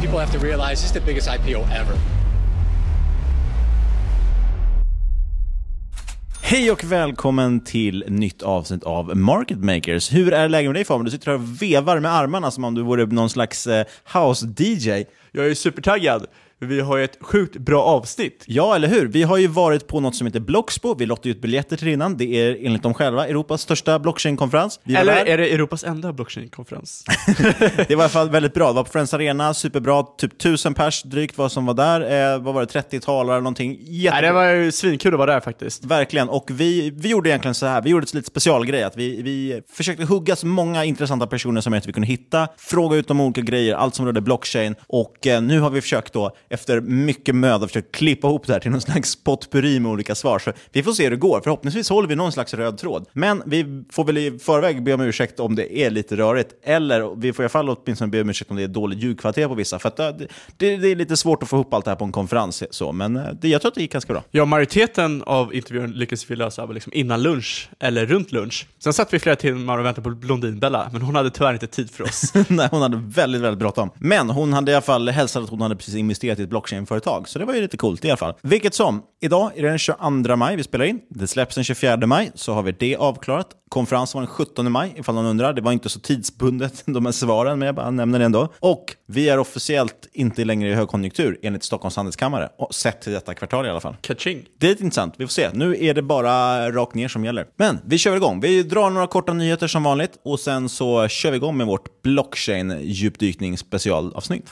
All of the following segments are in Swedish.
People have to realize this is the biggest IPO ever. Hej och välkommen till nytt avsnitt av Market Makers. Hur är läget med dig Fabian? Du sitter här och vevar med armarna som om du vore någon slags eh, house-DJ. Jag är supertaggad. Vi har ju ett sjukt bra avsnitt. Ja, eller hur? Vi har ju varit på något som heter Bloxpo. Vi lottade ut biljetter till innan. Det är enligt dem själva Europas största blockchain-konferens. Eller är det Europas enda blockchain-konferens? det var i alla fall väldigt bra. Det var på Friends Arena, superbra. Typ tusen pers drygt vad som var där. Eh, vad var det? 30 talare eller någonting. Jätte... Nej, det var ju svinkul att vara där faktiskt. Verkligen. Och vi, vi gjorde egentligen så här. Vi gjorde ett lite specialgrej. Att vi, vi försökte hugga så många intressanta personer som möjligt vi kunde hitta. Fråga ut dem olika grejer, allt som rörde blockchain. Och eh, nu har vi försökt då efter mycket möda försökt klippa ihop det här till någon slags potpurri med olika svar. Så vi får se hur det går. Förhoppningsvis håller vi någon slags röd tråd. Men vi får väl i förväg be om ursäkt om det är lite rörigt. Eller vi får i alla fall åtminstone be om ursäkt om det är dålig ljudkvalitet på vissa. För att det, det, det är lite svårt att få ihop allt det här på en konferens. Så. Men eh, det, jag tror att det gick ganska bra. Ja, majoriteten av intervjun lyckades vi lösa liksom innan lunch, eller runt lunch. Sen satt vi flera timmar och väntade på Blondinbella, men hon hade tyvärr inte tid för oss. Nej, hon hade väldigt, väldigt bråttom. Men hon hade i alla fall hälsat att hon hade precis investerat i ett blockchain blockchain-företag. Så det var ju lite coolt i alla fall. Vilket som, idag är det den 22 maj vi spelar in. Det släpps den 24 maj, så har vi det avklarat. Konferensen var den 17 maj, ifall någon undrar. Det var inte så tidsbundet, de här svaren, men jag bara nämner det ändå. Och vi är officiellt inte längre i högkonjunktur, enligt Stockholms handelskammare. Och sett till detta kvartal i alla fall. Kaching. Det är lite intressant, vi får se. Nu är det bara rakt ner som gäller. Men vi kör igång. Vi drar några korta nyheter som vanligt och sen så kör vi igång med vårt blockchain-djupdykning specialavsnitt.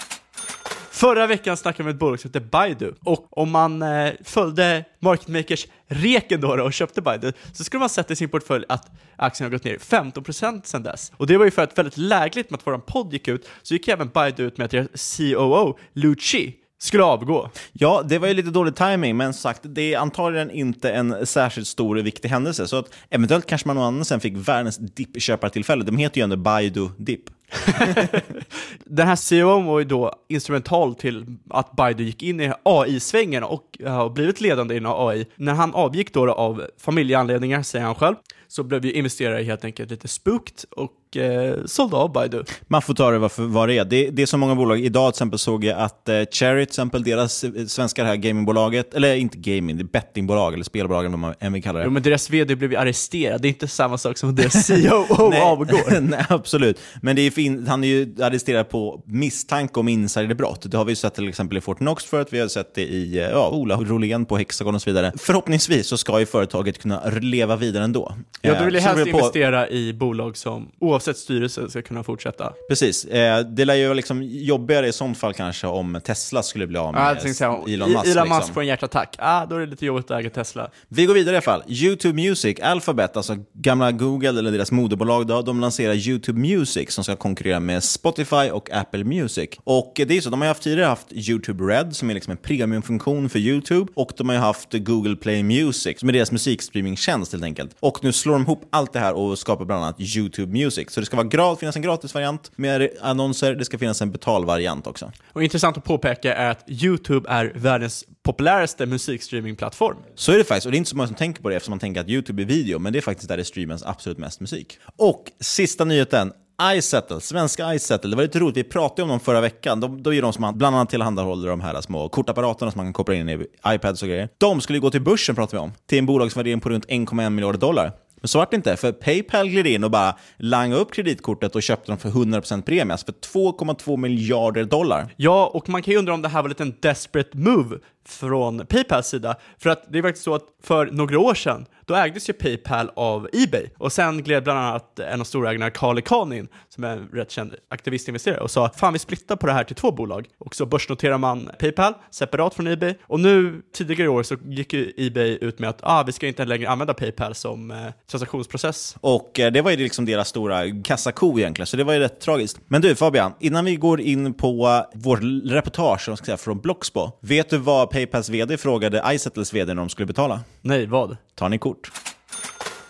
Förra veckan snackade vi med ett bolag som heter Baidu och om man eh, följde market makers reken då, då och köpte Baidu så skulle man sett i sin portfölj att aktien har gått ner 15% sedan dess. Och det var ju för att väldigt lägligt med att vår podd gick ut så gick även Baidu ut med att deras COO, Luci skulle avgå. Ja, det var ju lite dålig timing, men sagt, det är antagligen inte en särskilt stor och viktig händelse. Så att eventuellt kanske man någon annan sen fick världens dippköpartillfälle. De heter ju ändå Baidu Dip. Den här CEOn var ju då instrumental till att Baidu gick in i AI-svängen och har blivit ledande inom AI. När han avgick då av familjeanledningar, säger han själv, så blev ju investerare helt enkelt lite spooked och eh, sålde av Baidu. Man får ta det vad, för, vad det är. Det, det är så många bolag. Idag till exempel såg jag att eh, Cherry, till exempel, deras eh, svenska här gamingbolaget, eller inte gaming, det är bettingbolag eller spelbolag eller vad man än vill kalla det. Jo, men deras vd blev ju arresterad. Det är inte samma sak som deras CEO Nej, avgår. Nej, absolut. Men det är fin, han är ju arresterad på misstanke om insiderbrott. Det har vi sett till exempel i Fortnox förut, vi har sett det i eh, ja, Ola Rolén på Hexagon och så vidare. Förhoppningsvis så ska ju företaget kunna leva vidare ändå. Ja, du vill ju Eh, helst investera i bolag som oavsett styrelse ska kunna fortsätta. Precis. Eh, det lär ju liksom jobbigare i sånt fall kanske om Tesla skulle bli av med säga, Elon Musk. Elon Musk liksom. får en hjärtattack. Ah, då är det lite jobbigt att äga Tesla. Vi går vidare i alla fall. YouTube Music, Alphabet, alltså gamla Google eller deras moderbolag, då, de lanserar YouTube Music som ska konkurrera med Spotify och Apple Music. Och det är så, de har ju haft tidigare haft YouTube Red som är liksom en premiumfunktion för YouTube och de har ju haft Google Play Music som är deras musikstreamingtjänst helt enkelt. Och nu slår de ihop allt det här och skapar bland annat YouTube Music. Så det ska vara gra- finnas en gratisvariant med annonser, det ska finnas en betalvariant också. Och intressant att påpeka är att YouTube är världens populäraste musikstreamingplattform. Så är det faktiskt, och det är inte så många som tänker på det eftersom man tänker att YouTube är video, men det är faktiskt där det streamas absolut mest musik. Och sista nyheten, iSettle, svenska iSettle. Det var lite roligt, vi pratade om dem förra veckan. De, de är de som bland annat tillhandahåller de här små kortapparaterna som man kan koppla in i iPads och grejer. De skulle gå till börsen, pratar vi om, till en bolagsvärdering på runt 1,1 miljarder dollar. Men så vart det inte, för Paypal gled in och bara langade upp kreditkortet och köpte dem för 100% premie, alltså för 2,2 miljarder dollar. Ja, och man kan ju undra om det här var lite en desperate move från Paypals sida. För att det är faktiskt så att för några år sedan, då ägdes ju Paypal av Ebay. Och sen gled bland annat en av storägarna, Carl Icahn in, som är en rätt känd aktivistinvesterare, och sa fan vi splittar på det här till två bolag. Och så börsnoterar man Paypal separat från Ebay. Och nu, tidigare i år, så gick ju Ebay ut med att ah, vi ska inte längre använda Paypal som eh, transaktionsprocess. Och eh, det var ju liksom deras stora kassako egentligen, så det var ju rätt tragiskt. Men du Fabian, innan vi går in på vårt reportage ska säga, från Blocksbo, Vet du vad Paypals vd frågade iSettles vd när de skulle betala? Nej, vad? Tar ni kort?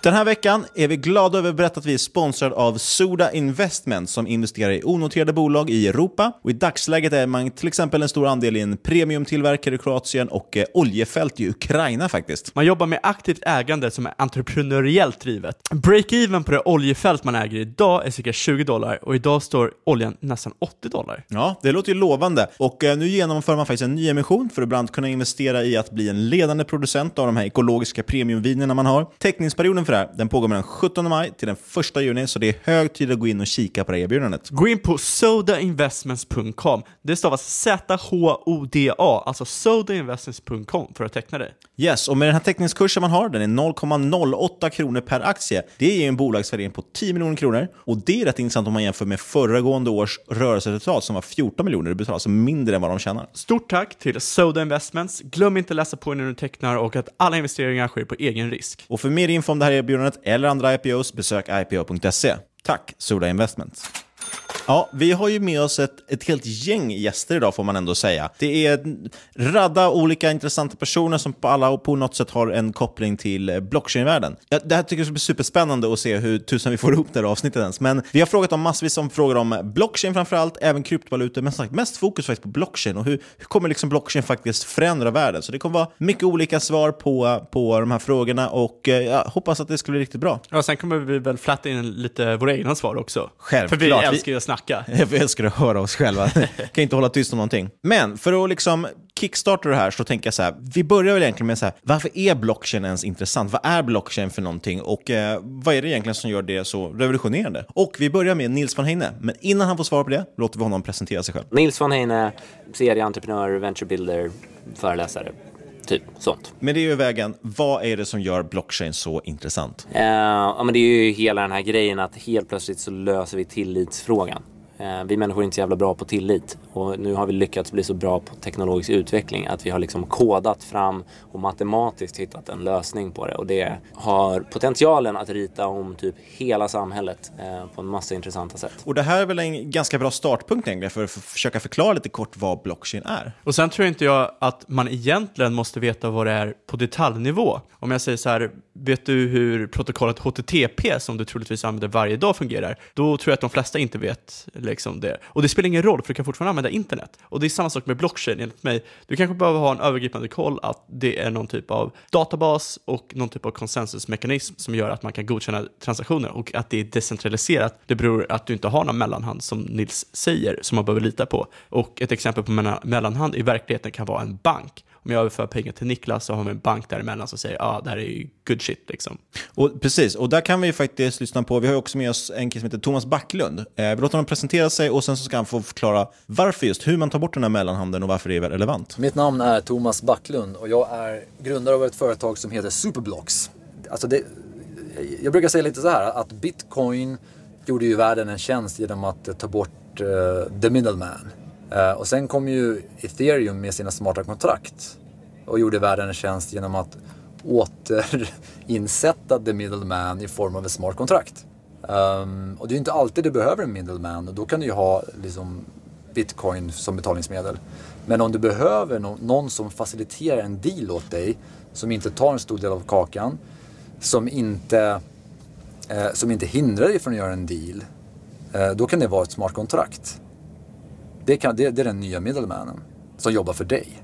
Den här veckan är vi glada över att berätta att vi är sponsrade av Soda Investment som investerar i onoterade bolag i Europa. Och I dagsläget är man till exempel en stor andel i en premiumtillverkare i Kroatien och eh, oljefält i Ukraina faktiskt. Man jobbar med aktivt ägande som är entreprenöriellt drivet. Break-even på det oljefält man äger idag är cirka 20 dollar och idag står oljan nästan 80 dollar. Ja, det låter ju lovande. Och eh, nu genomför man faktiskt en ny emission för att bland annat kunna investera i att bli en ledande producent av de här ekologiska premiumvinerna man har. Teckningsperioden för det här, den pågår mellan 17 maj till den 1 juni, så det är hög tid att gå in och kika på det erbjudandet. Gå in på sodainvestments.com. Det stavas Z-H-O-D-A, alltså sodainvestments.com för att teckna det. Yes, och med den här teckningskursen man har, den är 0,08 kronor per aktie. Det ger en bolagsvärdering på 10 miljoner kronor. Och det är rätt intressant om man jämför med föregående års rörelseresultat som var 14 miljoner. Det betalar alltså mindre än vad de tjänar. Stort tack till Soda Investments. Glöm inte att läsa på när du tecknar och att alla investeringar sker på egen risk. Och för mer info om det här erbjudandet eller andra IPOs, besök ipo.se. Tack, Soda Investments. Ja, vi har ju med oss ett, ett helt gäng gäster idag får man ändå säga. Det är radda olika intressanta personer som på alla på något sätt har en koppling till eh, blockchain-världen. Ja, Det här tycker jag ska bli superspännande att se hur tusan vi får ihop det här avsnittet ens. Men vi har frågat om massvis om frågor om blockchain framförallt, även kryptovalutor, men sagt mest fokus faktiskt på blockchain och hur, hur kommer liksom blockchain faktiskt förändra världen? Så det kommer vara mycket olika svar på, på de här frågorna och eh, jag hoppas att det ska bli riktigt bra. Ja, sen kommer vi väl flatta in lite våra egna svar också. Självklart. För vi älskar ju att snacka. Jag älskar att höra oss själva. kan inte hålla tyst om någonting. Men för att liksom kickstarta det här så tänker jag så här, vi börjar väl egentligen med så här, varför är blockchain ens intressant? Vad är blockchain för någonting? Och eh, vad är det egentligen som gör det så revolutionerande? Och vi börjar med Nils von Heine, men innan han får svara på det låter vi honom presentera sig själv. Nils von Heine, serieentreprenör, venturebuilder, föreläsare. Typ sånt. Men det är ju vägen, vad är det som gör blockchain så intressant? Eh, ja, men det är ju hela den här grejen att helt plötsligt så löser vi tillitsfrågan. Eh, vi människor är inte så jävla bra på tillit och nu har vi lyckats bli så bra på teknologisk utveckling att vi har liksom kodat fram och matematiskt hittat en lösning på det och det har potentialen att rita om typ hela samhället eh, på en massa intressanta sätt. Och det här är väl en ganska bra startpunkt egentligen för att försöka förklara lite kort vad blockchain är. Och sen tror inte jag att man egentligen måste veta vad det är på detaljnivå. Om jag säger så här, vet du hur protokollet HTTP som du troligtvis använder varje dag fungerar? Då tror jag att de flesta inte vet liksom det. Och det spelar ingen roll, för du kan fortfarande använda internet. Och det är samma sak med blockchain enligt mig. Du kanske behöver ha en övergripande koll att det är någon typ av databas och någon typ av konsensusmekanism som gör att man kan godkänna transaktioner och att det är decentraliserat. Det beror att du inte har någon mellanhand som Nils säger som man behöver lita på. Och ett exempel på mellanhand i verkligheten kan vara en bank om jag överför pengar till Niklas så har vi en bank däremellan som säger ja, ah, det här är ju good shit liksom. Och, precis, och där kan vi faktiskt lyssna på, vi har också med oss en kille som heter Thomas Backlund. Eh, vi låter honom presentera sig och sen så ska han få förklara varför just, hur man tar bort den här mellanhanden och varför det är relevant. Mitt namn är Thomas Backlund och jag är grundare av ett företag som heter Superblocks. Alltså det, jag brukar säga lite så här att bitcoin gjorde ju världen en tjänst genom att ta bort uh, the middleman. Eh, och sen kom ju ethereum med sina smarta kontrakt och gjorde världen en tjänst genom att återinsätta the middleman i form av ett smart kontrakt. Um, och det är ju inte alltid du behöver en middleman och då kan du ju ha liksom, bitcoin som betalningsmedel. Men om du behöver no någon som faciliterar en deal åt dig, som inte tar en stor del av kakan, som inte, eh, som inte hindrar dig från att göra en deal, eh, då kan det vara ett smart kontrakt. Det, kan, det, det är den nya middlemanen som jobbar för dig.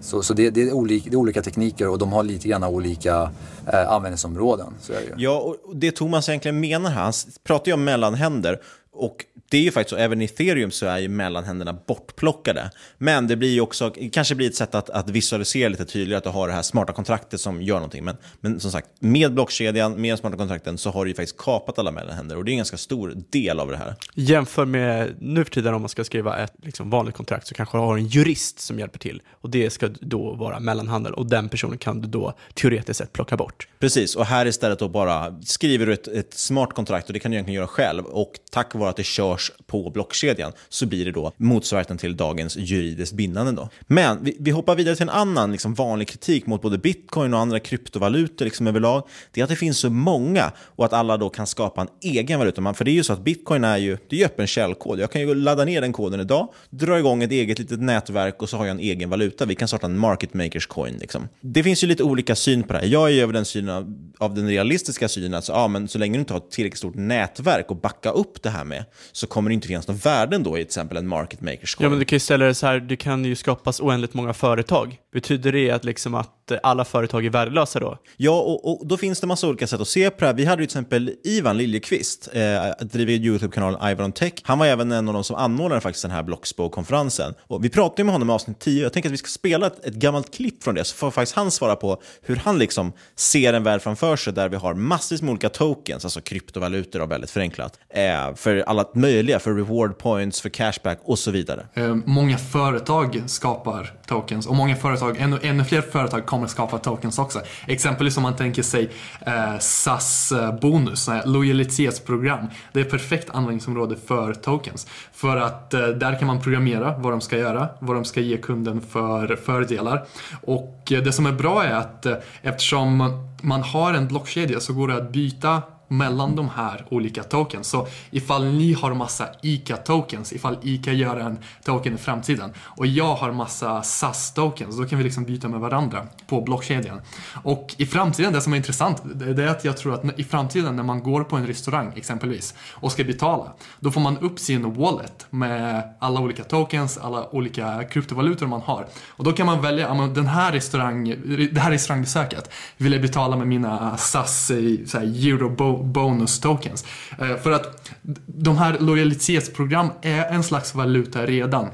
Så, så det, det, är olika, det är olika tekniker och de har lite grann olika eh, användningsområden. Så är det ju. Ja, och det Thomas egentligen menar här, han pratar ju om mellanhänder och det är ju faktiskt så, även i ethereum så är ju mellanhänderna bortplockade. Men det blir ju också, kanske blir ett sätt att, att visualisera lite tydligare att du har det här smarta kontraktet som gör någonting. Men, men som sagt, med blockkedjan, med smarta kontrakten så har du ju faktiskt kapat alla mellanhänder och det är en ganska stor del av det här. Jämför med nu för tiden om man ska skriva ett liksom, vanligt kontrakt så kanske du har en jurist som hjälper till och det ska då vara mellanhandel och den personen kan du då teoretiskt sett plocka bort. Precis, och här istället då bara skriver du ett, ett smart kontrakt och det kan du egentligen göra själv och tack vare att det körs på blockkedjan så blir det då motsvarigheten till dagens juridiskt bindande. Då. Men vi, vi hoppar vidare till en annan liksom, vanlig kritik mot både bitcoin och andra kryptovalutor liksom, överlag. Det är att det finns så många och att alla då kan skapa en egen valuta. För det är ju så att bitcoin är ju det är öppen källkod. Jag kan ju ladda ner den koden idag, dra igång ett eget litet nätverk och så har jag en egen valuta. Vi kan starta en market makers coin. Liksom. Det finns ju lite olika syn på det här. Jag är ju över den synen av, av den realistiska synen att ja, men så länge du inte har ett tillräckligt stort nätverk och backa upp det här med så kommer det inte finnas något värden då i till exempel en market makers coin. Ja, men du kan ju ställa det så här, det kan ju skapas oändligt många företag. Betyder det att, liksom att alla företag är värdelösa då? Ja, och, och då finns det massa olika sätt att se på det här. Vi hade ju till exempel Ivan Liljekvist, eh, driver YouTube-kanalen Ivan Tech. Han var även en av de som anordnade faktiskt den här Blockspo-konferensen. Och vi pratade med honom i avsnitt 10. Jag tänker att vi ska spela ett, ett gammalt klipp från det, så får faktiskt han svara på hur han liksom ser en värld framför sig där vi har massvis med olika tokens, alltså kryptovalutor och väldigt förenklat, eh, för alla möjliga, för reward points, för cashback och så vidare. Eh, många företag skapar tokens och många företag, ännu, ännu fler företag kommer skapa tokens också. Exempelvis om man tänker sig eh, SAS-bonus, eh, lojalitetsprogram. Det är ett perfekt användningsområde för tokens. För att eh, där kan man programmera vad de ska göra, vad de ska ge kunden för fördelar. Och eh, det som är bra är att eh, eftersom man har en blockkedja så går det att byta mellan de här olika tokens. Så ifall ni har massa ICA-tokens, ifall ICA gör en token i framtiden och jag har massa SAS-tokens, då kan vi liksom byta med varandra på blockkedjan. Och i framtiden, det som är intressant, det är att jag tror att i framtiden när man går på en restaurang exempelvis och ska betala, då får man upp sin wallet med alla olika tokens, alla olika kryptovalutor man har. Och då kan man välja, den här restaurang, det här restaurangbesöket vill jag betala med mina SAS, så här, euro bonus tokens. Eh, för att de här lojalitetsprogram är en slags valuta redan.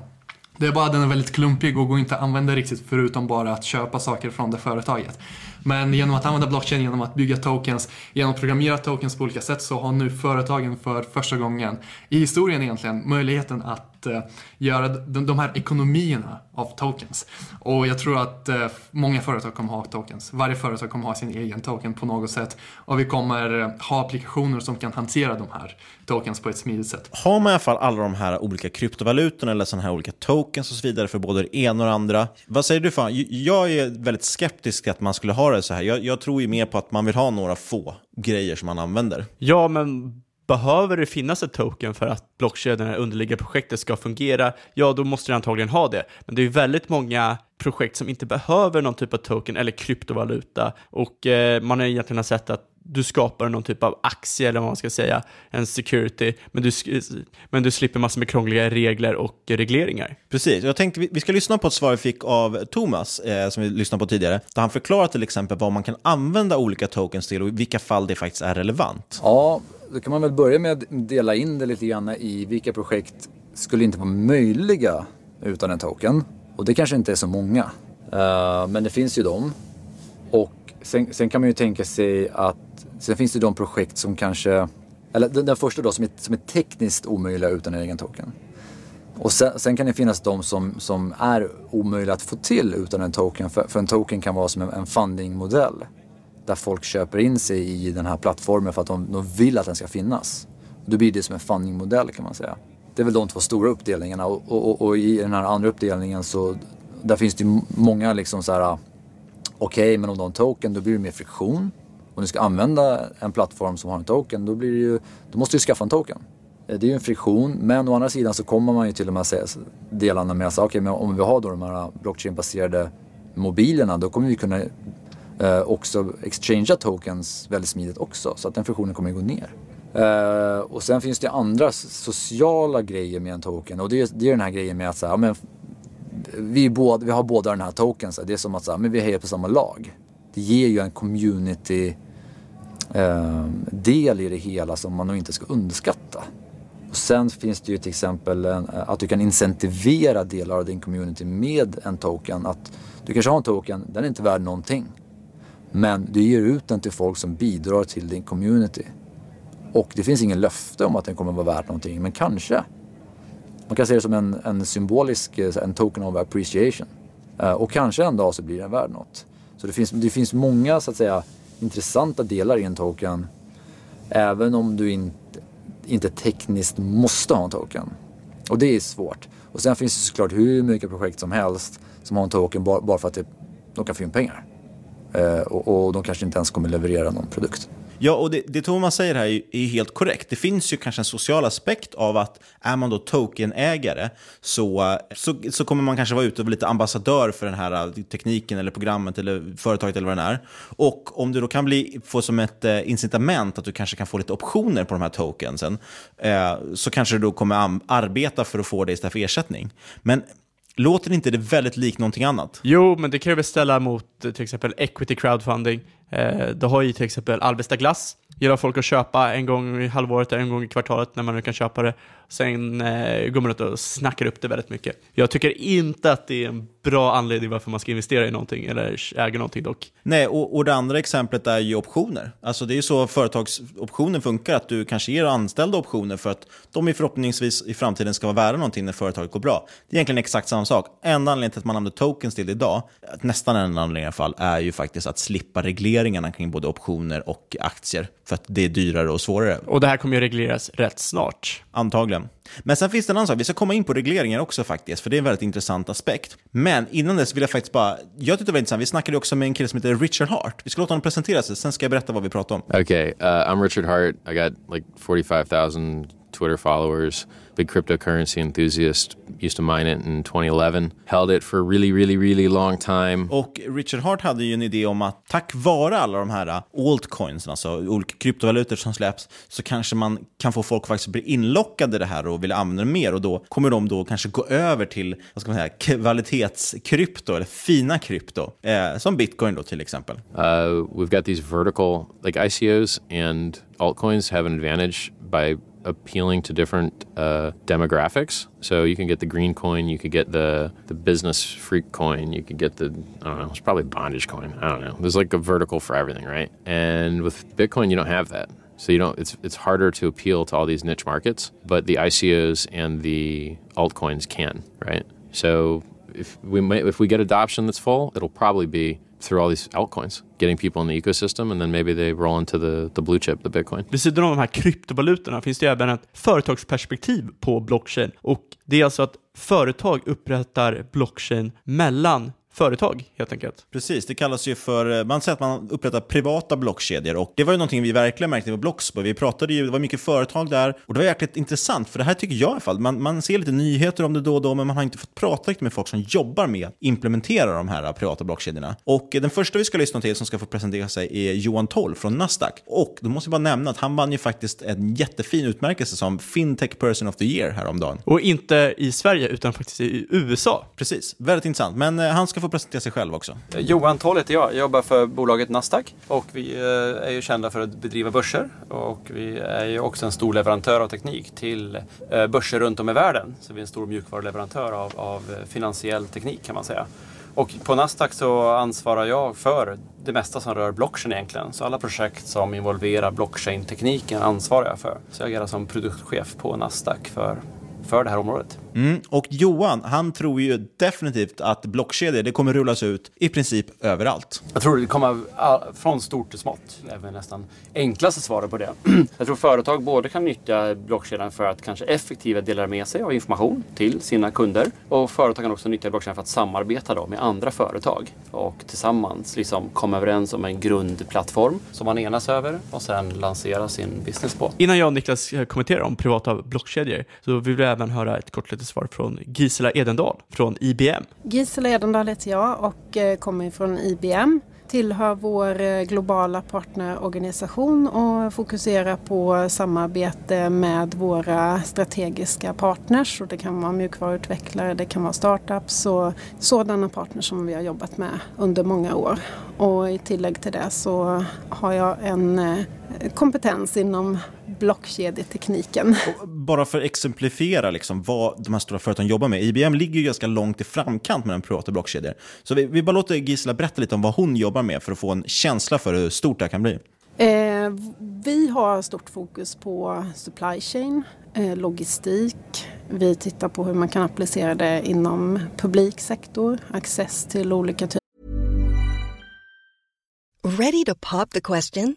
Det är bara att den är väldigt klumpig och går inte att använda riktigt förutom bara att köpa saker från det företaget. Men genom att använda blockchain, genom att bygga tokens, genom att programmera tokens på olika sätt så har nu företagen för första gången i historien egentligen möjligheten att uh, göra de, de, här ekonomierna av tokens. Och jag tror att uh, många företag kommer ha tokens. Varje företag kommer ha sin egen token på något sätt. Och vi kommer uh, ha applikationer som kan hantera de här tokens på ett smidigt sätt. Har man i alla fall alla de här olika kryptovalutorna eller sådana här olika tokens och så vidare för både det ena och det andra. Vad säger du fan? Jag är väldigt skeptisk att man skulle ha det så här. Jag, jag tror ju mer på att man vill ha några få grejer som man använder. Ja, men behöver det finnas ett token för att blockkedjan, det underliggande projektet, ska fungera, ja då måste det antagligen ha det. Men det är väldigt många projekt som inte behöver någon typ av token eller kryptovaluta och eh, man har egentligen sett att du skapar någon typ av aktie eller vad man ska säga, en security, men du, men du slipper massor med krångliga regler och regleringar. Precis, jag tänkte vi ska lyssna på ett svar vi fick av Thomas, eh, som vi lyssnade på tidigare, där han förklarar till exempel vad man kan använda olika tokens till och i vilka fall det faktiskt är relevant. Ja, då kan man väl börja med att dela in det lite grann i vilka projekt skulle inte vara möjliga utan en token. Och det kanske inte är så många. Uh, men det finns ju dem. Och sen, sen, kan man ju tänka sig att Sen finns det de projekt som kanske, eller den, den första då som är, som är tekniskt omöjliga utan en egen token. Och sen, sen, kan det finnas de som, som är omöjliga att få till utan en token. För, för en token kan vara som en, en fundingmodell. Där folk köper in sig i den här plattformen för att de, de vill att den ska finnas. Då blir det som en fundingmodell kan man säga. Det är väl de två stora uppdelningarna och, och, och, och i den här andra uppdelningen så där finns det många liksom så här okej okay, men om du har en token då blir det mer friktion om du ska använda en plattform som har en token då, blir det ju, då måste du skaffa en token. Eh, det är ju en friktion men å andra sidan så kommer man ju till de här delarna med att okay, om vi har då de här blockchainbaserade mobilerna då kommer vi kunna eh, också exchangea tokens väldigt smidigt också så att den funktionen kommer att gå ner. Eh, och sen finns det andra sociala grejer med en token och det är, det är den här grejen med att så här, men, vi, båda, vi har båda den här token, så det är som att så här, men vi hejar på samma lag. Det ger ju en community eh, del i det hela som man nog inte ska underskatta. Och sen finns det ju till exempel en, eh, att du kan incentivera delar av din community med en token. Att du kanske har en token, den är inte värd någonting. Men du ger ut den till folk som bidrar till din community. Och det finns ingen löfte om att den kommer att vara värd någonting, men kanske. Man kan se det som en, en symbolisk, eh, en token of appreciation. Eh, och kanske en dag så blir den värd något. Så det finns, det finns många så att säga intressanta delar i en token. Även om du inte, inte tekniskt måste ha en token. Och det är svårt. Och sen finns det såklart hur mycket projekt som helst som har en token bara, bara för att det, de kan få in pengar. Eh, och, och de kanske inte ens kommer leverera någon produkt. Ja, och det, det Thomas säger här är, är, helt korrekt. Det finns ju kanske en social aspekt av att är man då tokenägare så, så, så kommer man kanske vara ute och vara lite ambassadör för den här eh, tekniken eller programmet eller företaget eller vad det är. Och om du då kan bli, få som ett eh, incitament att du kanske kan få lite optioner på de här tokensen eh, så kanske du då kommer arbeta för att få det istället för ersättning. Men Låter inte det väldigt likt någonting annat? Jo, men det kan vi ställa mot eh, till exempel equity crowdfunding. Eh, det har ju till exempel Alvesta Glass, gillar folk att köpa en gång i halvåret, en gång i kvartalet när man nu kan köpa det. Sen eh, går man ut och snackar upp det väldigt mycket. Jag tycker inte att det är en bra anledning varför man ska investera i någonting eller äga någonting dock. Nej, och, och det andra exemplet är ju optioner. Alltså det är ju så företagsoptionen funkar, att du kanske ger anställda optioner för att de förhoppningsvis i framtiden ska vara värda någonting när företaget går bra. Det är egentligen exakt samma sak. Enda anledningen till att man använder tokens till idag, nästan en anledning i alla fall, är ju faktiskt att slippa regleringarna kring både optioner och aktier. För att det är dyrare och svårare. Och det här kommer ju regleras rätt snart. Antagligen. Men sen finns det en annan sak, vi ska komma in på regleringar också faktiskt, för det är en väldigt intressant aspekt. Men innan dess vill jag faktiskt bara, jag tyckte det var intressant, vi snackade också med en kille som heter Richard Hart. Vi ska låta honom presentera sig, sen ska jag berätta vad vi pratar om. Okay, uh, eh, I'm Richard Hart, I got like 45 000 Twitter followers. big cryptocurrency enthusiast, used to mine it in 2011, held it for a really, really, really long time. Och Richard Hart hade ju en idé om att tack vare alla de här altcoins, alltså olika kryptovalutor som släpps, så kanske man kan få folk att faktiskt bli inlockade i det här och vilja använda det mer och då kommer de då kanske gå över till, vad ska man säga, kvalitetskrypto eller fina krypto, eh, som bitcoin då till exempel. Uh, we've got these vertical, like ICOs and altcoins have an advantage by appealing to different uh, demographics. So you can get the green coin, you could get the the business freak coin, you could get the I don't know, it's probably bondage coin. I don't know. There's like a vertical for everything, right? And with Bitcoin, you don't have that. So you don't. It's it's harder to appeal to all these niche markets, but the ICOs and the altcoins can, right? So if we if we get adoption that's full, it'll probably be through all these altcoins, getting people in the ecosystem, and then maybe they roll into the, the blue chip, the bitcoin. Vid sidan av de här kryptovalutorna finns det även ett företagsperspektiv på blockchain. Och det är alltså att företag upprättar blockchain mellan företag helt enkelt. Precis, det kallas ju för, man säger att man upprättar privata blockkedjor och det var ju någonting vi verkligen märkte på Blocksberg. Vi pratade ju, det var mycket företag där och det var jäkligt intressant för det här tycker jag i alla fall, man, man ser lite nyheter om det då och då men man har inte fått prata riktigt med folk som jobbar med att implementera de här privata blockkedjorna. Och den första vi ska lyssna till som ska få presentera sig är Johan Toll från Nasdaq. Och då måste jag bara nämna att han vann ju faktiskt en jättefin utmärkelse som Fintech Person of the Year häromdagen. Och inte i Sverige utan faktiskt i USA. Precis, väldigt intressant. Men eh, han ska få presentera sig själv också. Eh, Johan Toll heter jag. Jag jobbar för bolaget Nasdaq och vi eh, är ju kända för att bedriva börser och vi är ju också en stor leverantör av teknik till eh, börser runt om i världen. Så vi är en stor mjukvaruleverantör av, av finansiell teknik kan man säga. Och på Nasdaq så ansvarar jag för det mesta som rör blockchain egentligen. Så alla projekt som involverar blockchain-tekniken ansvarar jag för. Så jag agerar som produktchef på Nasdaq för för det här området. Mm. Och Johan, han tror ju definitivt att blockkedjor det kommer rullas ut i princip överallt. Jag tror det kommer från stort till smått. Det är väl nästan enklaste svaret på det. Jag tror företag både kan nyttja blockkedjan för att kanske effektivare dela med sig av information till sina kunder. Och företag kan också nyttja blockkedjan för att samarbeta då med andra företag och tillsammans liksom komma överens om en grundplattform som man enas över och sen lansera sin business på. Innan jag och Niklas kommenterar om privata blockkedjor så vill vi även höra ett kort litet svar från Gisela Edendahl från IBM. Gisela Edendahl heter jag och eh, kommer från IBM tillhör vår eh, globala partnerorganisation och fokuserar på samarbete med våra strategiska partners. Och det kan vara mjukvaruutvecklare, det kan vara startups och sådana partners som vi har jobbat med under många år. Och i tillägg till det så har jag en eh, kompetens inom blockkedjetekniken. Bara för att exemplifiera liksom vad de här stora företagen jobbar med. IBM ligger ju ganska långt i framkant med den privata blockkedjor. Så vi, vi bara låter Gisela berätta lite om vad hon jobbar med för att få en känsla för hur stort det här kan bli. Eh, vi har stort fokus på supply chain, eh, logistik. Vi tittar på hur man kan applicera det inom publik sektor, access till olika typer. Ready to pop the question?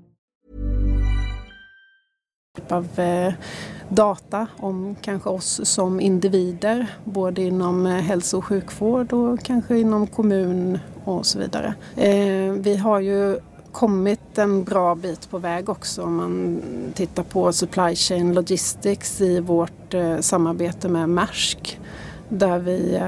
Typ av eh, data om kanske oss som individer, både inom eh, hälso och sjukvård och kanske inom kommun och så vidare. Eh, vi har ju kommit en bra bit på väg också om man tittar på supply chain logistics i vårt samarbete med Maersk där vi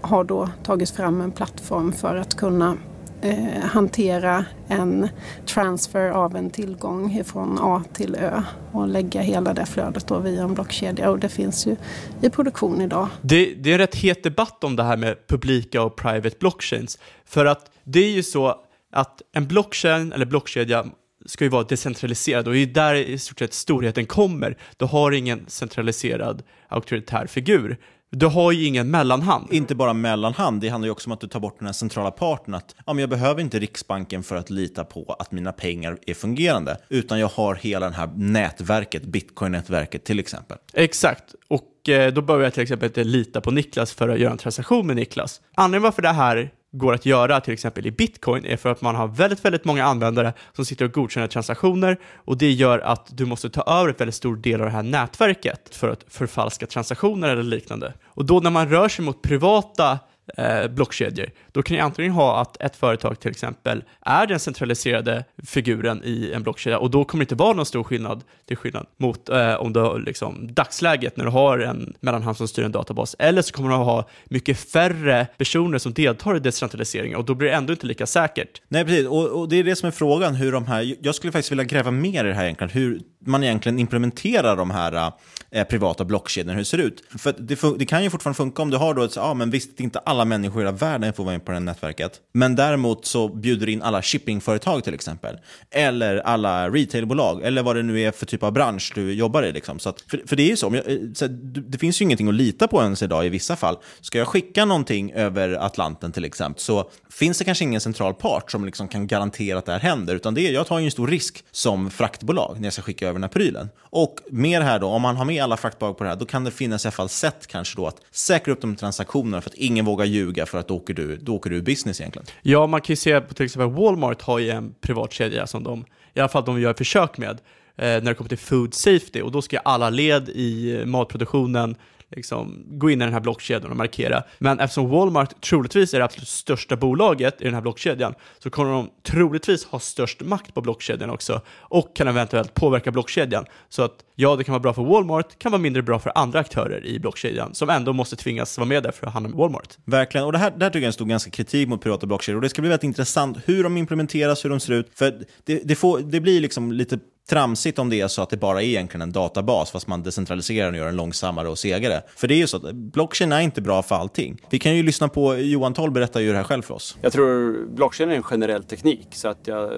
har då tagit fram en plattform för att kunna eh, hantera en transfer av en tillgång från A till Ö och lägga hela det flödet då via en blockkedja och det finns ju i produktion idag. Det, det är en rätt het debatt om det här med publika och private blockchains för att det är ju så att en blockchain eller blockkedja ska ju vara decentraliserad och det är där i stort sett storheten kommer. Du har ingen centraliserad auktoritär figur. Du har ju ingen mellanhand. Inte bara mellanhand, det handlar ju också om att du tar bort den här centrala parten. Att ja, men jag behöver inte Riksbanken för att lita på att mina pengar är fungerande, utan jag har hela det här nätverket, bitcoin-nätverket till exempel. Exakt, och eh, då behöver jag till exempel inte lita på Niklas för att göra en transaktion med Niklas. Anledningen varför det här går att göra till exempel i bitcoin är för att man har väldigt, väldigt många användare som sitter och godkänner transaktioner och det gör att du måste ta över ett väldigt stor del av det här nätverket för att förfalska transaktioner eller liknande. Och då när man rör sig mot privata eh, blockkedjor, då kan jag antingen ha att ett företag till exempel är den centraliserade figuren i en blockkedja och då kommer det inte vara någon stor skillnad till skillnad mot eh, om du har liksom, dagsläget när du har en mellanhand som styr en databas eller så kommer du ha mycket färre personer som deltar i decentraliseringen och då blir det ändå inte lika säkert. Nej, precis. Och, och, det är det som är frågan, hur de här, jag skulle faktiskt vilja gräva mer i det här egentligen, hur man egentligen implementerar de här eh, privata blockkedjorna, hur det ser ut. För det, det, kan ju fortfarande funka om du har då ett, ja men visst, inte alla människor i hela världen får vara med på det här nätverket, men däremot så bjuder du in alla shippingföretag till exempel, eller alla retailbolag, eller vad det nu är för typ av bransch du jobbar i. Liksom. Så att, för, för det är ju så, eh, så det finns ju ingenting att lita på ens idag i vissa fall. Ska jag skicka någonting över Atlanten till exempel, så finns det kanske ingen central part som liksom kan garantera att det här händer, utan det är, jag tar ju en stor risk som fraktbolag när jag ska skicka över den här prylen. Och mer här då, om man har med alla fraktbolag på det här, då kan det finnas i alla fall sätt kanske då att säkra upp de transaktionerna för att ingen vågar ljuga för att då åker du, då åker du business egentligen. Ja, man kan ju se på till exempel Walmart har ju en privat kedja som de, i alla fall de gör försök med, eh, när det kommer till food safety och då ska alla led i eh, matproduktionen liksom, gå in i den här blockkedjan och markera. Men eftersom Walmart troligtvis är det absolut största bolaget i den här blockkedjan så kommer de troligtvis ha störst makt på blockkedjan också och kan eventuellt påverka blockkedjan. Så att ja, det kan vara bra för Walmart, kan vara mindre bra för andra aktörer i blockkedjan som ändå måste tvingas vara med där för att handla med Walmart. Verkligen, och det här, det här tycker jag är en stor ganska kritik mot privata blockkedjor och det ska bli väldigt intressant hur de implementeras, hur de ser ut. För det, det, får, det blir liksom lite tramsigt om det är så att det bara är egentligen en databas fast man decentraliserar den och gör den långsammare och segare. För det är ju så att blockchain är inte bra för allting. Vi kan ju lyssna på Johan Toll berätta ju det här själv för oss. Jag tror blockchain är en generell teknik så att jag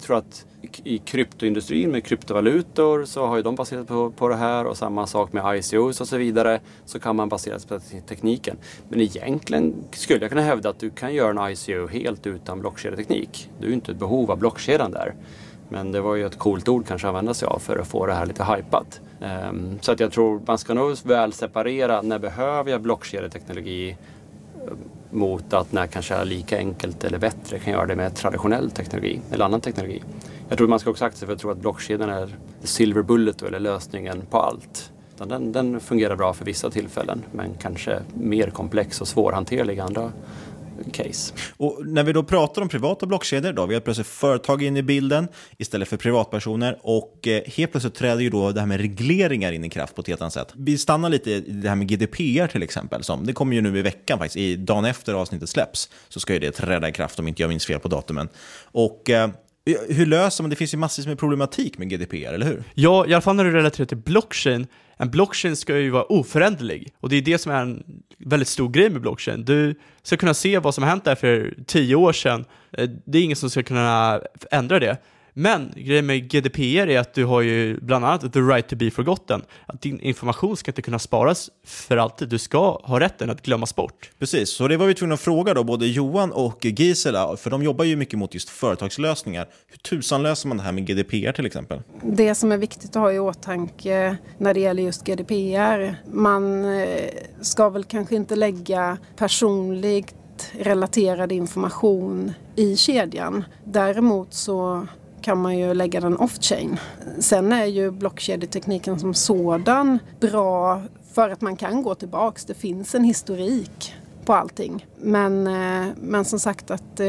tror att i kryptoindustrin med kryptovalutor så har ju de baserat på, på det här och samma sak med ICOs och så vidare så kan man basera sig på tekniken. Men egentligen skulle jag kunna hävda att du kan göra en ICO helt utan blockkedjeteknik. Du är ju inte ett behov av blockkedjan där. Men det var ju ett coolt ord kanske att använda sig av för att få det här lite hypat. Ehm, så att jag tror man ska nog väl separera när behöver jag blockkedjeteknologi eh, mot att när kanske är lika enkelt eller bättre kan göra det med traditionell teknologi eller annan teknologi. Jag tror man ska också akta sig för att tro att blockkedjan är silver bullet eller lösningen på allt. Den, den fungerar bra för vissa tillfällen men kanske mer komplex och svårhanterlig i andra case. Och när vi då pratar om privata blockkedjor, då, vi har plötsligt företag in i bilden istället för privatpersoner och eh, helt plötsligt träder ju då det här med regleringar in i kraft på ett helt annat sätt. Vi stannar lite i det här med GDPR till exempel, som, det kommer ju nu i veckan faktiskt, i dagen efter avsnittet släpps, så ska ju det träda i kraft om inte jag minns fel på datumen. Och eh, hur löser man, det finns ju massvis med problematik med GDPR, eller hur? Ja, i alla fall när du relaterar till blockchain. En blockchain ska ju vara oföränderlig och det är det som är en väldigt stor grej med blockchain. Du ska kunna se vad som har hänt där för tio år sedan. Eh, det är ingen som ska kunna ändra det. Men grejen med GDPR är att du har ju bland annat the right to be forgotten. Att din information ska inte kunna sparas för alltid. Du ska ha rätten att glömmas bort. Precis, så det var vi tvungna att fråga då, både Johan och Gisela, för de jobbar ju mycket mot just företagslösningar. Hur tusan löser man det här med GDPR till exempel? Det som är viktigt att ha i åtanke när det gäller just GDPR, man eh, ska väl kanske inte lägga personligt relaterad information i kedjan. Däremot så kan man ju lägga den off-chain. Sen är ju blockkedjetekniken som sådan bra för att man kan gå tillbaks. Det finns en historik på allting. Men, eh, men som sagt att eh,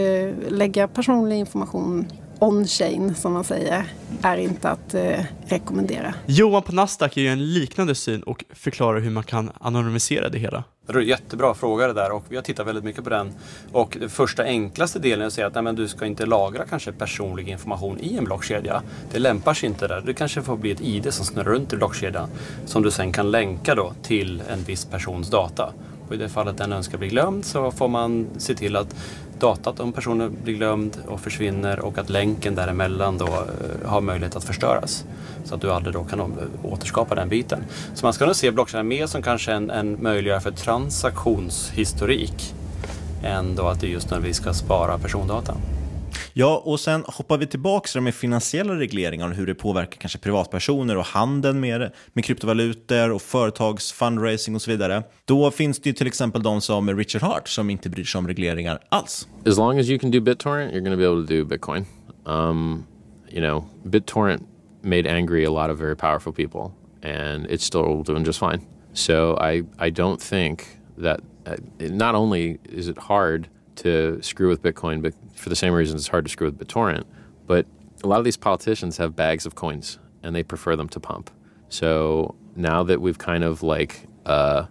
lägga personlig information on-chain som man säger är inte att eh, rekommendera. Johan på Nasdaq ger ju en liknande syn och förklarar hur man kan anonymisera det hela. Det är en jättebra fråga det där och vi har tittat väldigt mycket på den. Och den första enklaste delen är att säga att nej, men du ska inte lagra kanske personlig information i en blockkedja. Det lämpar sig inte där. Det kanske får bli ett ID som snurrar runt i blockkedjan som du sen kan länka då till en viss persons data. Och I det fallet den önskar bli glömd så får man se till att datat om personen blir glömd och försvinner och att länken däremellan då eh, har möjlighet att förstöras. Så att du aldrig då kan återskapa den biten. Så man ska nog se blockkedjan mer som kanske en, en möjliggörare för transaktionshistorik än då att det just när vi ska spara persondata. Ja, och sen hoppar vi tillbaka till med finansiella regleringar och hur det påverkar kanske privatpersoner och handeln med, med kryptovalutor och företags fundraising och så vidare. Då finns det ju till exempel de som Richard Hart som inte bryr sig om regleringar alls. As long as you can do BitTorrent, you're going to be able to do Bitcoin. Um, you know, BitTorrent made angry a lot of very powerful people, and it's still doing just fine. So I, I don't think that uh, not only is it hard to screw with Bitcoin, but for the same reason it's hard to screw with BitTorrent. But a lot of these politicians have bags of coins and they prefer them to pump. So now that we've kind of like uh,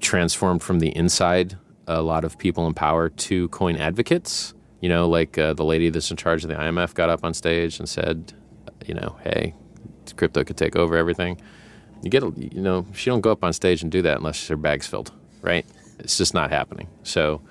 transformed from the inside a lot of people in power to coin advocates, you know, like uh, the lady that's in charge of the IMF got up on stage and said, you know, hey, crypto could take over everything. You get, you know, she don't go up on stage and do that unless her bag's filled, right? It's just not happening. So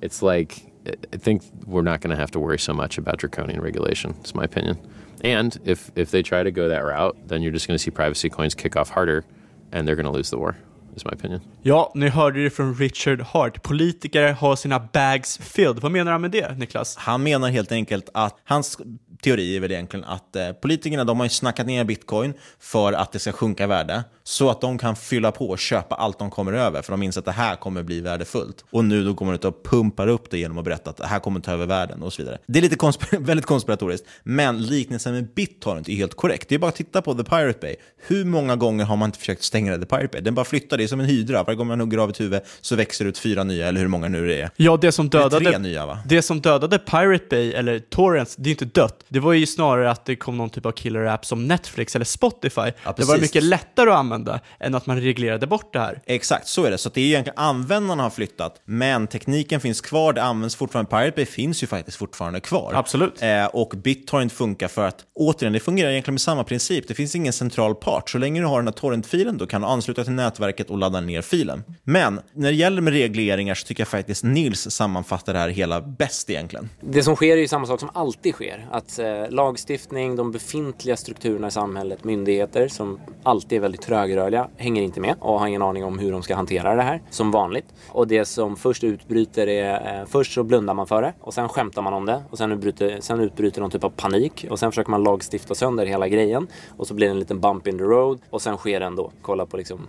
it's like I think we're not going to have to worry so much about draconian regulation. It's my opinion. And if if they try to go that route, then you're just going to see privacy coins kick off harder, and they're going to lose the war. Is my opinion. Ja, ni hörde det från Richard Hart. Politiker har sina bags filled. Vad menar han med det, Niklas? Han menar helt enkelt att hans teori är väl egentligen att eh, politikerna de har ju snackat ner bitcoin för att det ska sjunka i värde. Så att de kan fylla på och köpa allt de kommer över. För de inser att det här kommer bli värdefullt. Och nu då kommer de ut och pumpar upp det genom att berätta att det här kommer ta över världen och så vidare. Det är lite konspir väldigt konspiratoriskt. Men liknelsen med BitTorrent är helt korrekt. Det är bara att titta på The Pirate Bay. Hur många gånger har man inte försökt stänga The Pirate Bay? Den bara flyttar, det är som en hydra. Varje gång man hugger av ett huvud så växer det ut fyra nya, eller hur många nu det är. Ja, det som dödade, det, tre nya, va? det som dödade Pirate Bay, eller Torrents, det är inte dött. Det var ju snarare att det kom någon typ av killer app som Netflix eller Spotify. Ja, det var mycket lättare att använda än att man reglerade bort det här. Exakt, så är det. Så det är egentligen användarna har flyttat, men tekniken finns kvar, det används fortfarande. Pirate Bay finns ju faktiskt fortfarande kvar. Absolut. Eh, och BitTorrent funkar för att, återigen, det fungerar egentligen med samma princip. Det finns ingen central part. Så länge du har den här torrentfilen, då kan du ansluta till nätverket och laddar ner filen. Men när det gäller med regleringar så tycker jag faktiskt Nils sammanfattar det här hela bäst egentligen. Det som sker är ju samma sak som alltid sker. Att eh, lagstiftning, de befintliga strukturerna i samhället, myndigheter som alltid är väldigt trögrörliga, hänger inte med och har ingen aning om hur de ska hantera det här, som vanligt. Och det som först utbryter är, eh, först så blundar man för det och sen skämtar man om det och sen utbryter, sen utbryter någon typ av panik och sen försöker man lagstifta sönder hela grejen och så blir det en liten bump in the road och sen sker det ändå. Kolla på liksom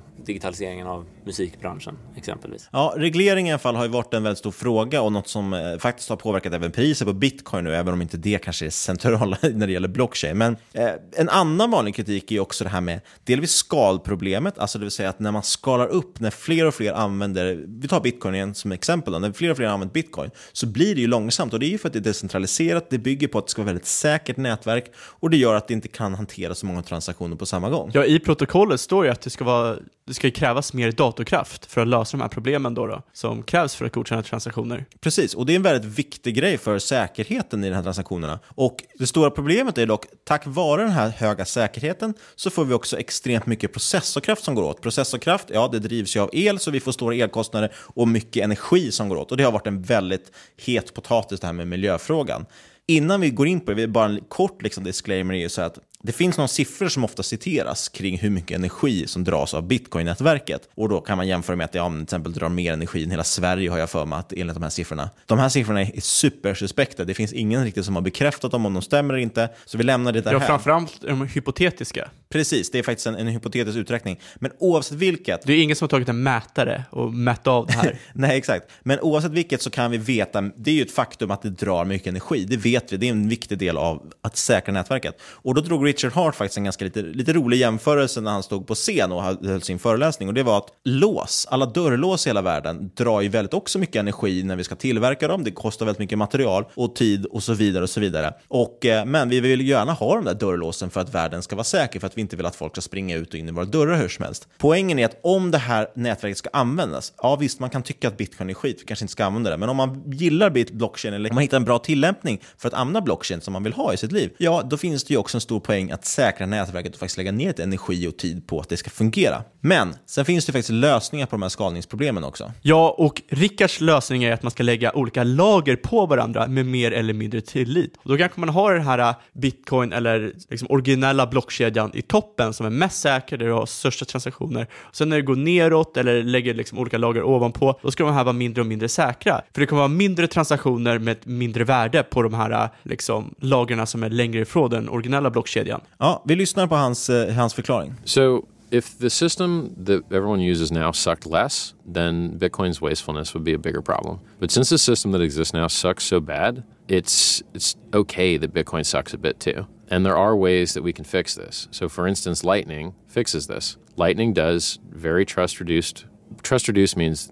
digitaliseringen av musikbranschen exempelvis. Ja, reglering i alla fall har ju varit en väldigt stor fråga och något som eh, faktiskt har påverkat även priset på bitcoin nu, även om inte det kanske är centrala när det gäller blockchain. Men eh, en annan vanlig kritik är ju också det här med delvis skalproblemet, alltså det vill säga att när man skalar upp, när fler och fler använder, vi tar bitcoin igen som exempel, då, när fler och fler använder bitcoin så blir det ju långsamt och det är ju för att det är decentraliserat, det bygger på att det ska vara väldigt säkert nätverk och det gör att det inte kan hantera så många transaktioner på samma gång. Ja, i protokollet står det att det ska, vara, det ska krävas mer datorkraft för att lösa de här problemen då, då som krävs för att godkänna transaktioner. Precis, och det är en väldigt viktig grej för säkerheten i de här transaktionerna. Och det stora problemet är dock, tack vare den här höga säkerheten så får vi också extremt mycket processorkraft som går åt. Processorkraft, ja det drivs ju av el så vi får stora elkostnader och mycket energi som går åt. Och det har varit en väldigt het potatis det här med miljöfrågan. Innan vi går in på det, bara en kort liksom, disclaimer är ju så att det finns några siffror som ofta citeras kring hur mycket energi som dras av bitcoin-nätverket. Och då kan man jämföra med att det ja, till exempel drar mer energi än hela Sverige har jag för mig att, enligt de här siffrorna. De här siffrorna är supersuspekta. Det finns ingen riktigt som har bekräftat dem om de stämmer eller inte. Så vi lämnar det där Ja, framförallt de hypotetiska. Precis, det är faktiskt en, en hypotetisk uträkning. Men oavsett vilket... Det är ingen som har tagit en mätare och mätt av det här. Nej, exakt. Men oavsett vilket så kan vi veta, det är ju ett faktum att det drar mycket energi. Det vet vi, det är en viktig del av att säkra nätverket. Och då drog Richard Hart faktiskt en ganska lite, lite rolig jämförelse när han stod på scen och höll sin föreläsning. Och det var att lås, alla dörrlås i hela världen, drar ju väldigt också mycket energi när vi ska tillverka dem. Det kostar väldigt mycket material och tid och så vidare. och så vidare. Och, eh, men vi vill gärna ha de där dörrlåsen för att världen ska vara säker, för att vi inte vill att folk ska springa ut och in i våra dörrar hur som helst. Poängen är att om det här nätverket ska användas, ja visst, man kan tycka att bitcoin är skit, vi kanske inte ska använda det, men om man gillar bit blockchain eller om man hittar en bra tillämpning för att använda blockchain som man vill ha i sitt liv, ja, då finns det ju också en stor poäng att säkra nätverket och faktiskt lägga ner lite energi och tid på att det ska fungera. Men sen finns det faktiskt lösningar på de här skalningsproblemen också. Ja, och Rickards lösning är att man ska lägga olika lager på varandra med mer eller mindre tillit. Och då kanske man har den här äh, bitcoin eller liksom originella blockkedjan i toppen som är mest säker, där du har största transaktioner. Sen när det går neråt eller lägger liksom olika lager ovanpå, då ska de här vara mindre och mindre säkra. För det kommer vara mindre transaktioner med ett mindre värde på de här liksom, lagren som är längre ifrån den originella blockkedjan. Ja, vi lyssnar på hans, eh, hans förklaring. So if the system that everyone uses now sucked less, then Bitcoin's wastefulness would be a bigger problem. But since the system that exists now sucks so bad, it's it's okay that Bitcoin sucks a bit too. And there are ways that we can fix this. So for instance, Lightning fixes this. Lightning does very trust reduced trust reduced means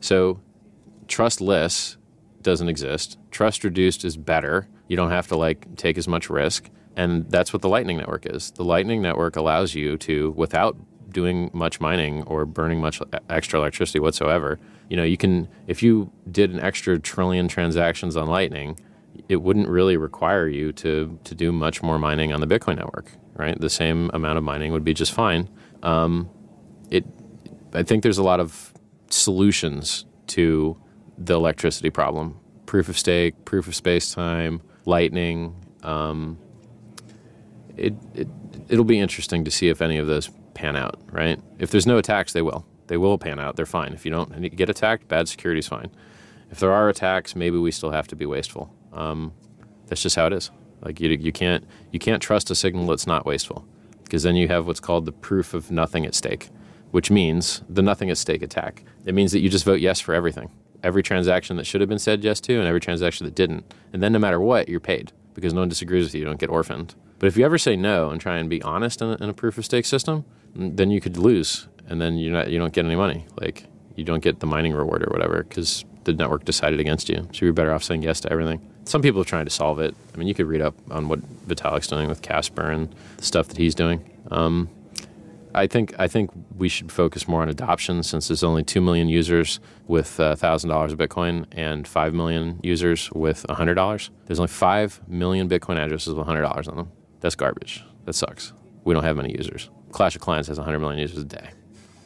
so trustless doesn't exist. Trust reduced is better. You don't have to like take as much risk. And that's what the Lightning Network is. The Lightning Network allows you to, without doing much mining or burning much extra electricity whatsoever, you know, you can, if you did an extra trillion transactions on Lightning, it wouldn't really require you to, to do much more mining on the Bitcoin network, right? The same amount of mining would be just fine. Um, it, I think there's a lot of solutions to the electricity problem proof of stake, proof of space time, lightning. Um, it, it, it'll be interesting to see if any of those pan out, right? If there's no attacks, they will. They will pan out. They're fine. If you don't get attacked, bad security is fine. If there are attacks, maybe we still have to be wasteful. Um, that's just how it is. Like you, you can't you can't trust a signal that's not wasteful, because then you have what's called the proof of nothing at stake, which means the nothing at stake attack. It means that you just vote yes for everything, every transaction that should have been said yes to, and every transaction that didn't. And then no matter what, you're paid because no one disagrees with you. You don't get orphaned. But if you ever say no and try and be honest in a, in a proof of stake system, then you could lose, and then not you don't get any money. Like you don't get the mining reward or whatever because the network decided against you. So you're better off saying yes to everything. Some people are trying to solve it. I mean, you could read up on what Vitalik's doing with Casper and the stuff that he's doing. Um, I think I think we should focus more on adoption since there's only two million users with thousand dollars of Bitcoin and five million users with hundred dollars. There's only five million Bitcoin addresses with hundred dollars on them. That's garbage. That sucks. We don't have many users. Clash of Clans has 100 million users a day.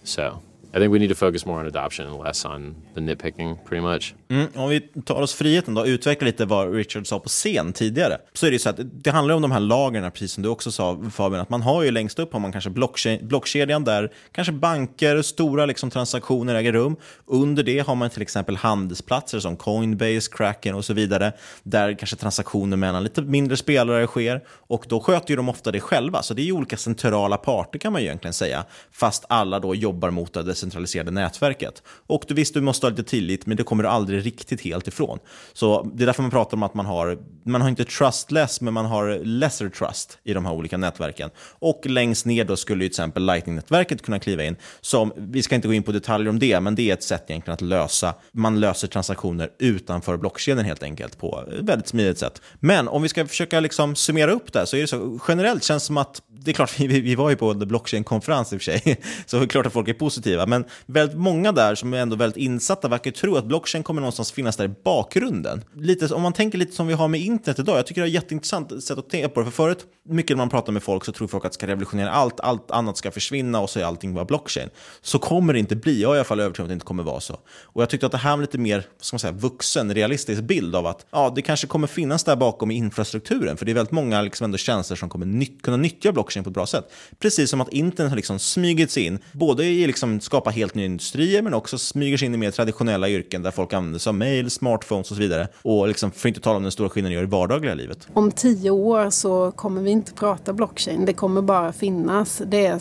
So I think we need to focus more on adoption and less on the nitpicking pretty much. Mm, om vi tar oss friheten då och utvecklar lite vad Richard sa på scen tidigare. Så är det ju så att det handlar om de här lagren, precis som du också sa Fabian, att man har ju längst upp har man kanske blockkedjan, blockkedjan där kanske banker, stora liksom transaktioner äger rum. Under det har man till exempel handelsplatser som Coinbase, Kraken och så vidare, där kanske transaktioner mellan lite mindre spelare sker. Och då sköter ju de ofta det själva, så det är ju olika centrala parter kan man ju egentligen säga, fast alla då jobbar mot det decentraliserade nätverket. Och du, visst, du måste ha lite tillit, men det kommer du aldrig riktigt helt ifrån. Så det är därför man pratar om att man har, man har inte trustless, men man har lesser trust i de här olika nätverken. Och längst ner då skulle ju till exempel Lightning-nätverket kunna kliva in. Som, vi ska inte gå in på detaljer om det, men det är ett sätt egentligen att lösa, man löser transaktioner utanför blockkedjan helt enkelt på ett väldigt smidigt sätt. Men om vi ska försöka liksom summera upp det så är det så, generellt känns det som att, det är klart, vi, vi var ju på Blockchain-konferens i och för sig, så det är klart att folk är positiva, men väldigt många där som är ändå väldigt insatta verkar tro att blockchain kommer någonstans finnas där i bakgrunden. Lite, om man tänker lite som vi har med internet idag, jag tycker det är ett jätteintressant sätt att tänka på det, för förut, mycket när man pratar med folk så tror folk att det ska revolutionera allt, allt annat ska försvinna och så är allting bara blockchain. Så kommer det inte bli, jag är i alla fall övertygad om att det inte kommer vara så. Och jag tyckte att det här var lite mer, vad ska man säga, vuxen, realistisk bild av att ja, det kanske kommer finnas där bakom i infrastrukturen, för det är väldigt många liksom ändå tjänster som kommer nytt, kunna nyttja blockchain på ett bra sätt. Precis som att internet har liksom smugit sig in, både i liksom skapa helt nya industrier, men också smyger sig in i mer traditionella yrken där folk använder sig av mail, smartphones och så vidare. Och liksom, för att inte tala om den stora skillnaden det i vardagliga livet. Om tio år så kommer vi inte prata blockchain. Det kommer bara finnas. Det är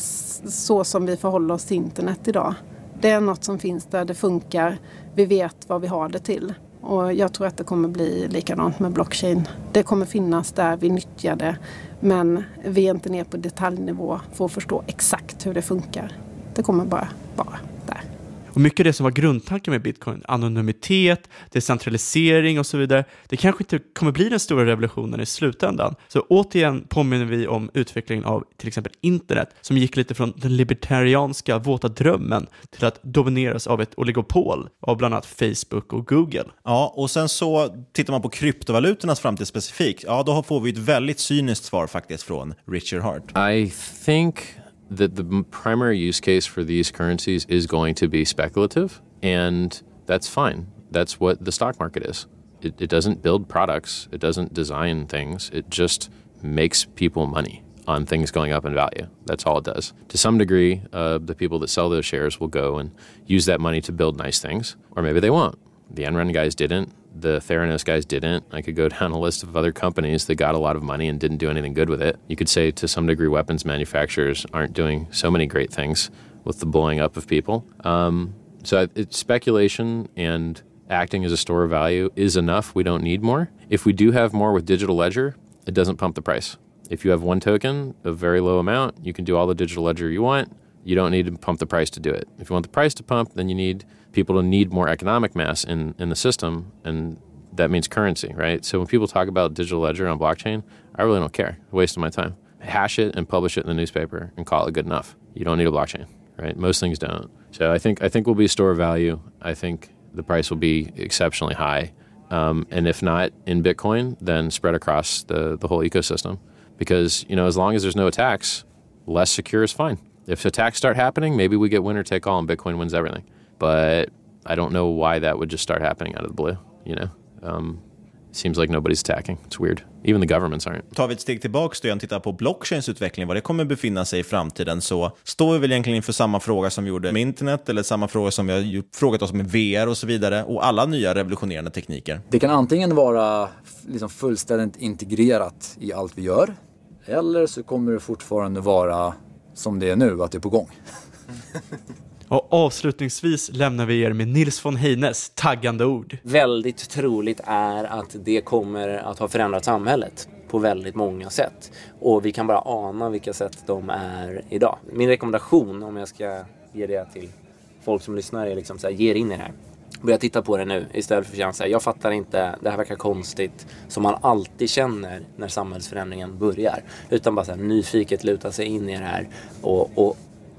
så som vi förhåller oss till internet idag. Det är något som finns där, det funkar. Vi vet vad vi har det till. Och jag tror att det kommer bli likadant med blockchain. Det kommer finnas där vi nyttjar det. Men vi är inte ner på detaljnivå för att förstå exakt hur det funkar. Det kommer bara vara där. Och mycket av det som var grundtanken med bitcoin, anonymitet, decentralisering och så vidare, det kanske inte kommer bli den stora revolutionen i slutändan. Så återigen påminner vi om utvecklingen av till exempel internet, som gick lite från den libertarianska våta drömmen till att domineras av ett oligopol av bland annat Facebook och Google. Ja, och sen så tittar man på kryptovalutornas framtid specifikt, ja då får vi ett väldigt cyniskt svar faktiskt från Richard Hart. I think that the primary use case for these currencies is going to be speculative, and that's fine. That's what the stock market is. It, it, doesn't build products, it doesn't design things, it just makes people money on things going up in value. That's all it does. To some degree, uh, the people that sell those shares will go and use that money to build nice things, or maybe they won't. The Enron guys didn't. The Theranos guys didn't. I could go down a list of other companies that got a lot of money and didn't do anything good with it. You could say to some degree, weapons manufacturers aren't doing so many great things with the blowing up of people. Um, so it's speculation and acting as a store of value is enough. We don't need more. If we do have more with digital ledger, it doesn't pump the price. If you have one token, a very low amount, you can do all the digital ledger you want. You don't need to pump the price to do it. If you want the price to pump, then you need people to need more economic mass in, in the system, and that means currency, right? So when people talk about digital ledger on blockchain, I really don't care. Waste of my time. Hash it and publish it in the newspaper and call it good enough. You don't need a blockchain, right? Most things don't. So I think I think we'll be a store of value. I think the price will be exceptionally high, um, and if not in Bitcoin, then spread across the the whole ecosystem. Because you know, as long as there's no attacks, less secure is fine. If attacks start happening, maybe we get winner take all and Bitcoin wins everything. But I don't know why that would just start happening out of the blue. You know, um, seems like nobody's attacking. It's weird. Even the governments aren't. Tar vi ett steg tillbaka och tittar på blockchains utveckling, var det kommer befinna sig i framtiden, så står vi väl egentligen inför samma fråga som vi gjorde med internet, eller samma fråga som vi har frågat oss med VR och så vidare, och alla nya revolutionerande tekniker. Det kan antingen vara liksom fullständigt integrerat i allt vi gör, eller så kommer det fortfarande vara som det är nu, att det är på gång. Och avslutningsvis lämnar vi er med Nils von Heines taggande ord. Väldigt troligt är att det kommer att ha förändrat samhället på väldigt många sätt. Och vi kan bara ana vilka sätt de är idag. Min rekommendation om jag ska ge det till folk som lyssnar är liksom så här, ge er in i det här. Börja titta på det nu istället för att känna så här, jag fattar inte, det här verkar konstigt. Som man alltid känner när samhällsförändringen börjar. Utan bara så här, nyfiket luta sig in i det här och, och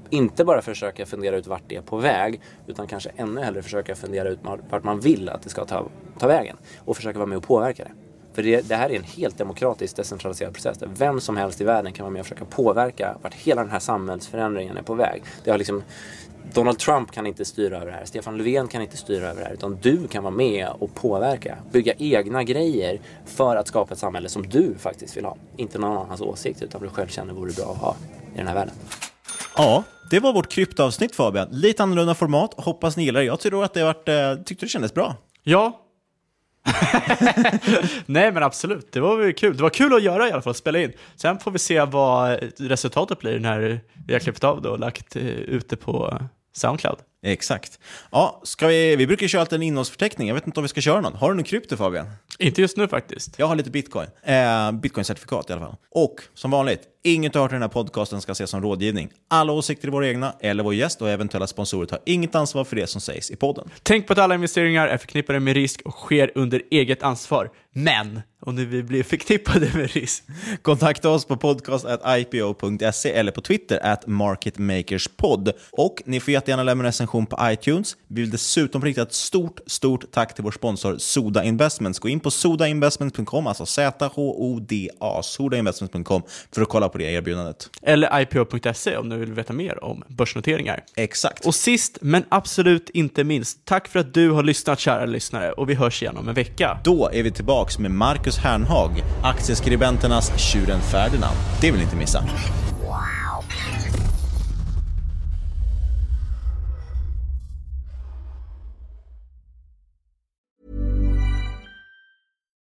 inte bara försöka fundera ut vart det är på väg utan kanske ännu hellre försöka fundera ut vart man vill att det ska ta, ta vägen och försöka vara med och påverka det. För det, det här är en helt demokratisk decentraliserad process där vem som helst i världen kan vara med och försöka påverka vart hela den här samhällsförändringen är på väg. Det har liksom, Donald Trump kan inte styra över det här, Stefan Löfven kan inte styra över det här utan du kan vara med och påverka, bygga egna grejer för att skapa ett samhälle som du faktiskt vill ha. Inte någon annans åsikt utan du själv känner vore bra att ha i den här världen. Ja, det var vårt kryptoavsnitt Fabian. Lite annorlunda format. Hoppas ni gillar det. Jag tror att det varit, eh, tyckte det kändes bra. Ja. Nej men absolut, det var väl kul. Det var kul att göra i alla fall, spela in. Sen får vi se vad resultatet blir när vi har klippt av det och lagt eh, ute på Soundcloud. Exakt. Ja, ska vi, vi brukar köra alltid en innehållsförteckning. Jag vet inte om vi ska köra någon. Har du någon krypto Fabian? Inte just nu faktiskt. Jag har lite bitcoin. Eh, Bitcoin-certifikat i alla fall. Och som vanligt, inget du har hört i den här podcasten ska ses som rådgivning. Alla åsikter är våra egna, eller vår gäst och eventuella sponsorer tar inget ansvar för det som sägs i podden. Tänk på att alla investeringar är förknippade med risk och sker under eget ansvar. Men om ni vill bli förknippade med risk. Kontakta oss på podcast.ipo.se eller på Twitter at marketmakerspod. Och ni får jättegärna lämna en recension på iTunes. Vi vill dessutom rikta ett stort, stort tack till vår sponsor Soda Investments. Gå in på sodainvestments.com, alltså Z-H-O-D-A, sodainvestments.com för att kolla på det erbjudandet. Eller ipo.se om ni vill veta mer om börsnoteringar. Exakt. Och sist, men absolut inte minst, tack för att du har lyssnat kära lyssnare och vi hörs igen om en vecka. Då är vi tillbaks med Marcus Hernhag, aktieskribenternas Tjuren Ferdinand. Det vill ni inte missa.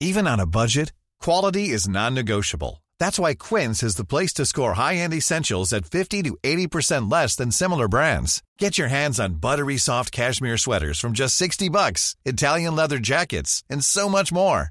Even on a budget, quality is non-negotiable. That's why Quince is the place to score high-end essentials at 50 to 80% less than similar brands. Get your hands on buttery soft cashmere sweaters from just 60 bucks, Italian leather jackets, and so much more.